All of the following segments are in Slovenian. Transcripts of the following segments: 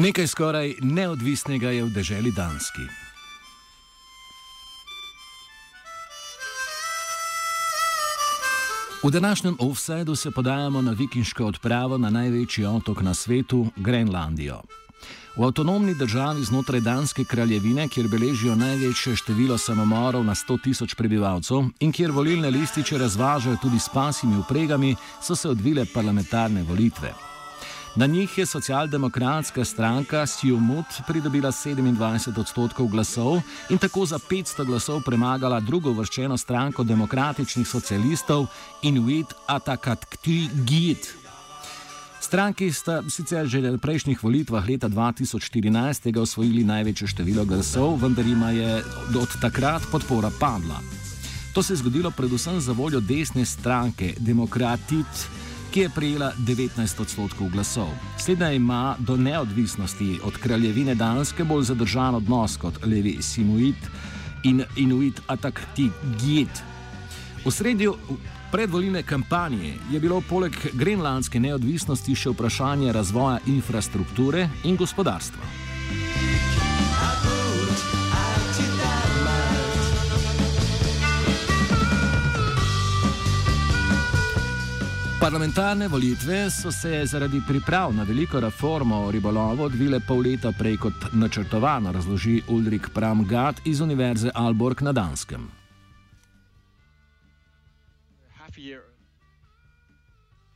Nekaj skoraj neodvisnega je v deželi Danski. V današnjem offsajdu se podajamo na vikinško odpravo na največji otok na svetu, Grenlandijo. V avtonomni državi znotraj Danske kraljevine, kjer beležijo največje število samomorov na 100 tisoč prebivalcev in kjer volilne lističe razvažajo tudi s pasimi upregami, so se odvile parlamentarne volitve. Na njih je socialdemokratska stranka Sjumut pridobila 27 odstotkov glasov in tako za 500 glasov premagala drugo vrščeno stranko demokratičnih socialistov Inuit Atakatkti Git. Stranki sta sicer že na prejšnjih volitvah leta 2014 osvojili največje število glasov, vendar jima je od takrat podpora padla. To se je zgodilo predvsem za voljo desne stranke Demokratit ki je prejela 19 odstotkov glasov. Slednja ima do neodvisnosti od kraljevine Danske bolj zadržan odnos kot levi Sinuit in Inuit Atakti Git. V sredju predvoljne kampanje je bilo poleg grenlandske neodvisnosti še vprašanje razvoja infrastrukture in gospodarstva. Parlamentarne volitve so se zaradi priprav na veliko reformo o ribolovu odvile pol leta prej kot načrtovano, razloži Ulrik Pramgat iz Univerze Alborg na Danskem.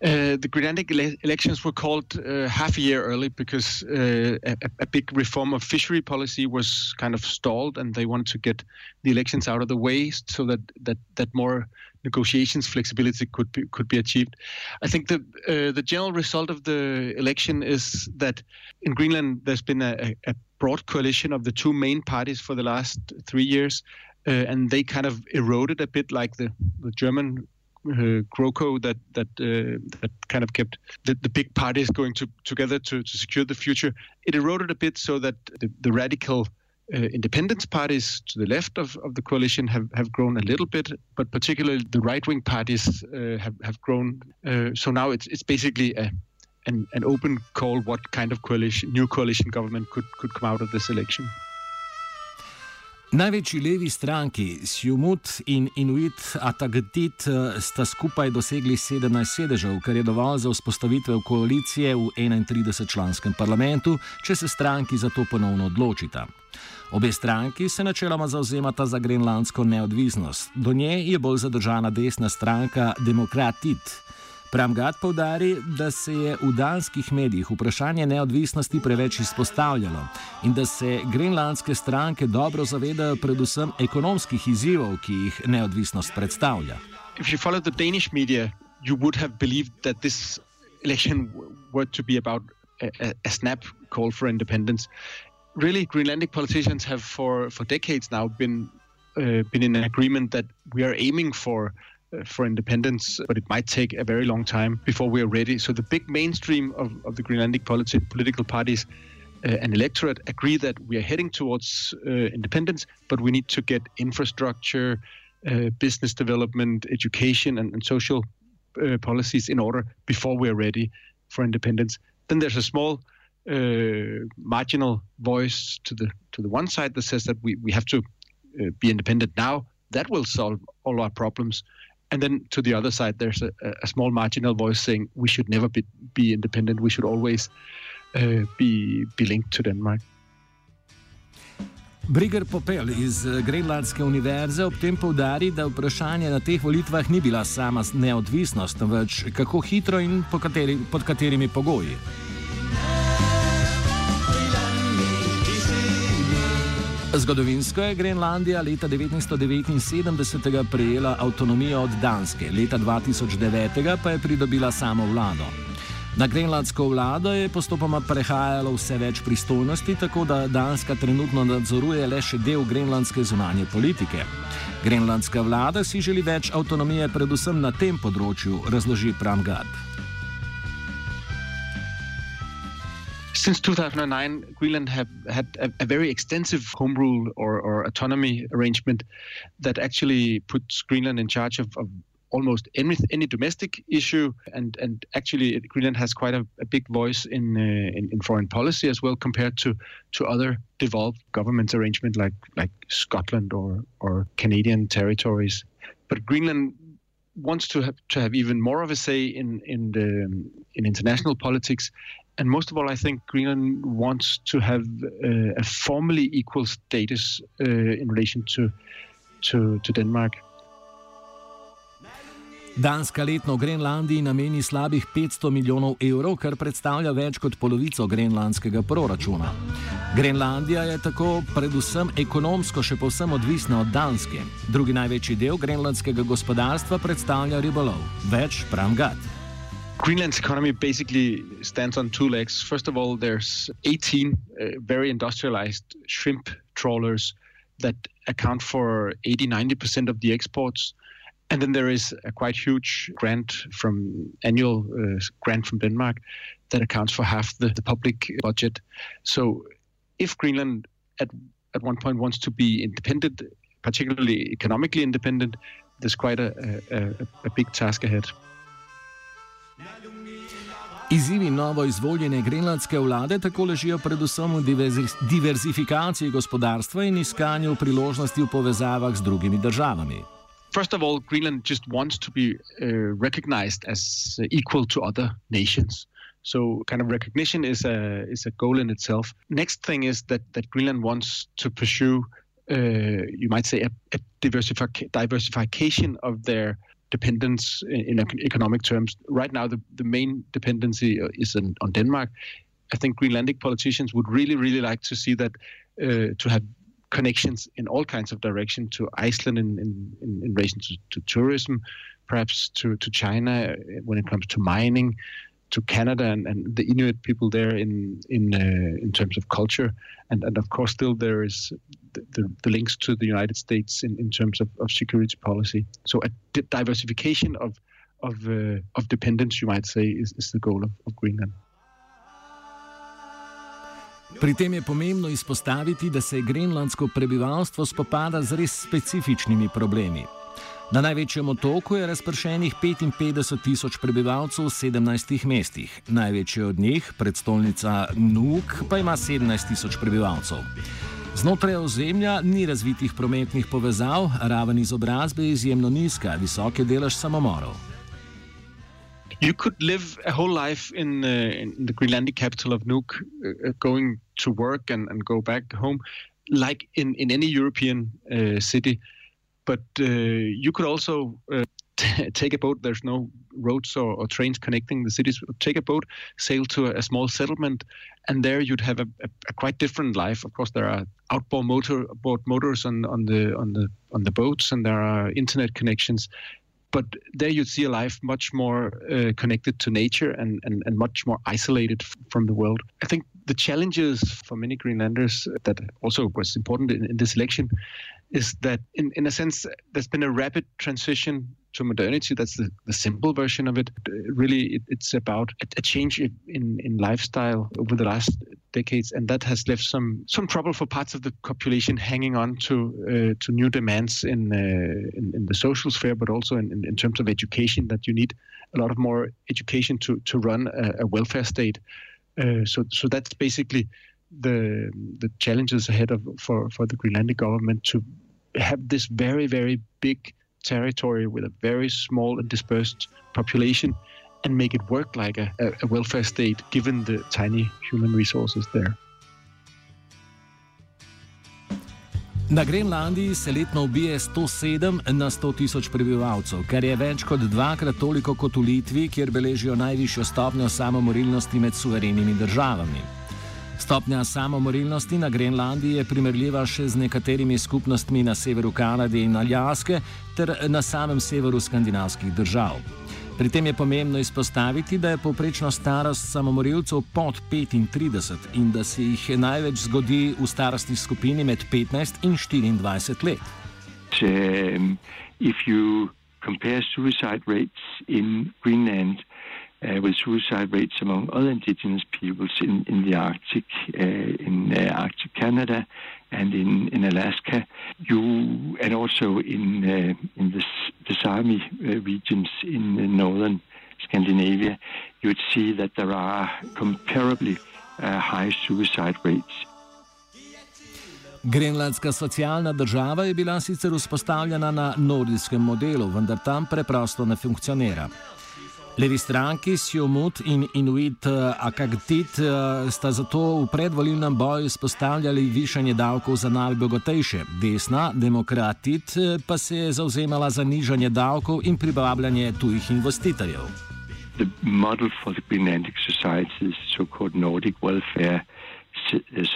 Uh, the Greenlandic ele elections were called uh, half a year early because uh, a, a, big reform of fishery policy was kind of stalled, and they wanted to get the elections out of the way so that that that more negotiations flexibility could be could be achieved. I think the uh, the general result of the election is that in Greenland there's been a, a broad coalition of the two main parties for the last three years, uh, and they kind of eroded a bit, like the, the German. Uh, GroKo that that uh, that kind of kept the, the big parties going to, together to, to secure the future. It eroded a bit so that the, the radical uh, independence parties to the left of, of the coalition have, have grown a little bit, but particularly the right wing parties uh, have, have grown. Uh, so now it's, it's basically a, an, an open call what kind of coalition, new coalition government could, could come out of this election. Največji levi stranki, Sjumut in Inuit Atagdit, eh, sta skupaj dosegli 17 sedežev, kar je dovolj za vzpostavitev koalicije v 31-članskem parlamentu, če se stranki za to ponovno odločita. Obe stranki se načeloma zauzemata za grenlandsko neodvisnost, do nje je bolj zadržana desna stranka Demokratit. Pramgat povdari, da se je v danskih medijih vprašanje neodvisnosti preveč izpostavljalo in da se grenlandske stranke dobro zavedajo predvsem ekonomskih izzivov, ki jih neodvisnost predstavlja. Če bi spremljal danske medije, bi verjel, da bi this election were to be about a, a, snap call for independence. Really, Greenlandic politicians have for, for decades now been, uh, been in agreement that we are aiming for for independence, but it might take a very long time before we are ready. So the big mainstream of, of the Greenlandic politi- political parties uh, and electorate agree that we are heading towards uh, independence, but we need to get infrastructure, uh, business development, education, and, and social uh, policies in order before we are ready for independence. Then there's a small uh, marginal voice to the to the one side that says that we, we have to uh, be independent now. That will solve all our problems. And then to the other side, there's a, a small marginal voice saying we should never be, be independent. We should always uh, be, be linked to Denmark. Briger Popel iz uh, Grenlandske univerze ob tem poudari, da vprašanje na teh volitvah ni bila sama neodvisnost, temveč kako hitro in kateri, pod katerimi pogoji. Zgodovinsko je Grenlandija leta 1979 prejela avtonomijo od Danske, leta 2009 pa je pridobila samo vlado. Na grenlandsko vlado je postopoma prehajalo vse več pristojnosti, tako da Danska trenutno nadzoruje le še del grenlandske zunanje politike. Grenlandska vlada si želi več avtonomije, predvsem na tem področju, razloži Pramgard. Since 2009, Greenland have had a, a very extensive home rule or, or, autonomy arrangement that actually puts Greenland in charge of, of almost any, any domestic issue, and and actually Greenland has quite a, a big voice in, uh, in, in foreign policy as well compared to to other devolved government arrangement like like Scotland or or Canadian territories. But Greenland wants to have to have even more of a say in in the in international politics, and most of all, I think Greenland wants to have uh, a formally equal status uh, in relation to to to Denmark. Danska letno Grenlandiji nameni slabih 500 milijonov evrov, kar predstavlja več kot polovico grenlandskega proračuna. Grenlandija je tako predvsem ekonomsko še povsem odvisna od Danske. Drugi največji del grenlandskega gospodarstva predstavlja ribolov. Več Pramgat. Greenland's economy basically stands on two legs. First of all, there's 18 uh, very industrialized shrimp trawlers that account for 80 90% of the exports. And then there is a quite huge grant from annual uh, grant from Denmark that accounts for half the, the public budget. So if Greenland at at one point wants to be independent, particularly economically independent, there's quite a, a, a big task ahead. Izzivi novo izvoljene grenlandske vlade tako ležijo predvsem v diverzifikaciji gospodarstva in iskanju priložnosti v povezavah z drugimi državami. first of all, Greenland just wants to be uh, recognized as uh, equal to other nations. So, kind of recognition is a is a goal in itself. Next thing is that that Greenland wants to pursue, uh, you might say, a, a diversific- diversification of their dependence in, in, economic terms. Right now, the, the main dependency uh, is in, on Denmark. I think Greenlandic politicians would really, really like to see that uh, to have connections in all kinds of direction to Iceland in, in, in, in relation to, to, tourism, perhaps to, to China when it comes to mining, to Canada and, and the Inuit people there in in uh, in terms of culture, and, and of course still there is the, the, the links to the United States in, in terms of, of security policy. So a diversification of of uh, of dependence, you might say, is, is the goal of, of Greenland. Pri tem je pomembno izpostaviti, da se grenlandsko prebivalstvo spopada z res specifičnimi problemi. Na največjem otoku je razpršenih 55 tisoč prebivalcev v 17 mestih, največje od njih, predstolnica Nuk, pa ima 17 tisoč prebivalcev. Znotraj ozemlja ni razvitih prometnih povezav, raven izobrazbe je izjemno nizka, visok je delež samomorov. you could live a whole life in, uh, in the Greenlandic capital of Nuuk, uh, uh, going to work and, and go back home, like in, in any European uh, city. But uh, you could also uh, t- take a boat. There's no roads or, or, trains connecting the cities. Take a boat, sail to a, a small settlement, and there you'd have a, a, a, quite different life. Of course, there are outboard motor boat motors on, on the on the on the boats, and there are internet connections but there you'd see a life much more uh, connected to nature and, and, and much more isolated f- from the world. I think the challenges for many Greenlanders that also was important in, in this election is that, in, in a sense, there's been a rapid transition to modernity. That's the, the simple version of it. Really, it, it's about a, a, change in, in lifestyle over the last decades, and that has left some some trouble for parts of the population hanging on to uh, to new demands in, uh, in, in the social sphere, but also in, in, in, terms of education. That you need a lot of more education to to run a, a welfare state. Uh, so so that's basically the the challenges ahead of for for the Greenlandic government to have this very very big territory with a very small and dispersed population and make it work like a, a welfare state given the tiny human resources there. Na Grenlandiji se letno ubije 107 na 100 tisoč prebivalcev, kar je več kot dvakrat toliko kot v Litvi, kjer beležijo najvišjo stopnjo samomorilnosti med suverenimi državami. Stopnja samomorilnosti na Grenlandiji je primerljiva še z nekaterimi skupnostmi na severu Kanade in Aljaske ter na samem severu skandinavskih držav. Pri tem je pomembno izpostaviti, da je povprečna starost samomorilcev pod 35 in da se jih največ zgodi v starostni skupini med 15 in 24 let. Um, if you compare suicide rates in Greenland uh, with suicide rates among other indigenous peoples in, in the Arctic, uh, in uh, Arctic Canada, and in, in Alaska. You and also in uh, in the, the Sami uh, regions in northern Scandinavia, you would see that there are comparably uh, high suicide rates. Grenlandska socialna država je bila sicer vzpostavljena na nordijskem modelu, vendar tam preprosto ne funkcionira. Levi stranki Sjomut in Inuit eh, Akagtit eh, sta zato v predvolilnem boju spostavljali višanje davkov za najbogatejše, desna Demokratit eh, pa se je zauzemala za nižanje davkov in privabljanje tujih investitorjev. The model for the Greenlandic society is so-called Nordic Welfare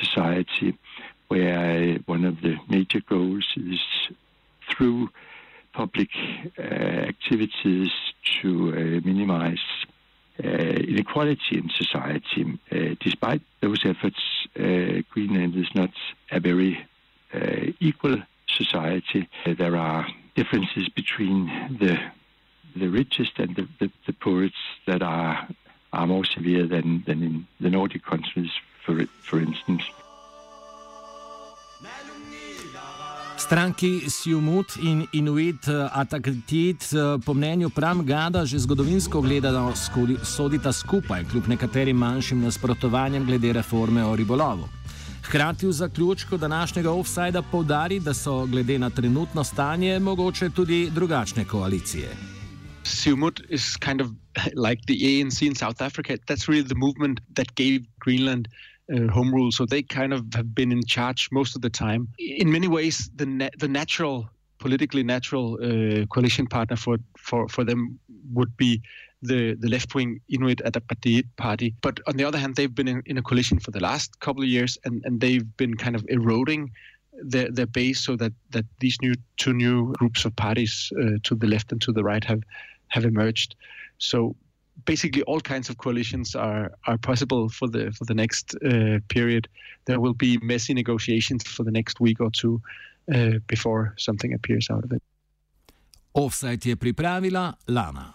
Society. where one of the major goals is through public uh, activities to uh, minimize uh, inequality in society. Uh, despite those efforts, Greenland is not a very equal society. there are differences between the the richest and the, the, the poorest that are are more severe than, than in the Nordic countries, for for instance. Stranki Sjumut in Inuit eh, Atakrit eh, po mnenju Pram Gada že zgodovinsko gledano sodita skupaj, kljub nekaterim manjšim nasprotovanjem glede reforme o ribolovu. Hkrati v zaključku današnjega offsajda povdari, da so glede na trenutno stanje mogoče tudi drugačne koalicije. Siumut is kind of like the ANC in South Africa. That's really the movement that gave Greenland uh, home rule. So they kind of have been in charge most of the time. In many ways, the na- the natural, politically natural uh, coalition partner for, for, for them would be the, the left wing Inuit Ataqatigiit party. But on the other hand, they've been in, in, a coalition for the last couple of years, and, and they've been kind of eroding their, their base so that, that these new two new groups of parties uh, to the left and to the right have have emerged. So basically all kinds of coalitions are are possible for the for the next uh, period. There will be messy negotiations for the next week or two uh, before something appears out of it. Offside je pripravila Lana.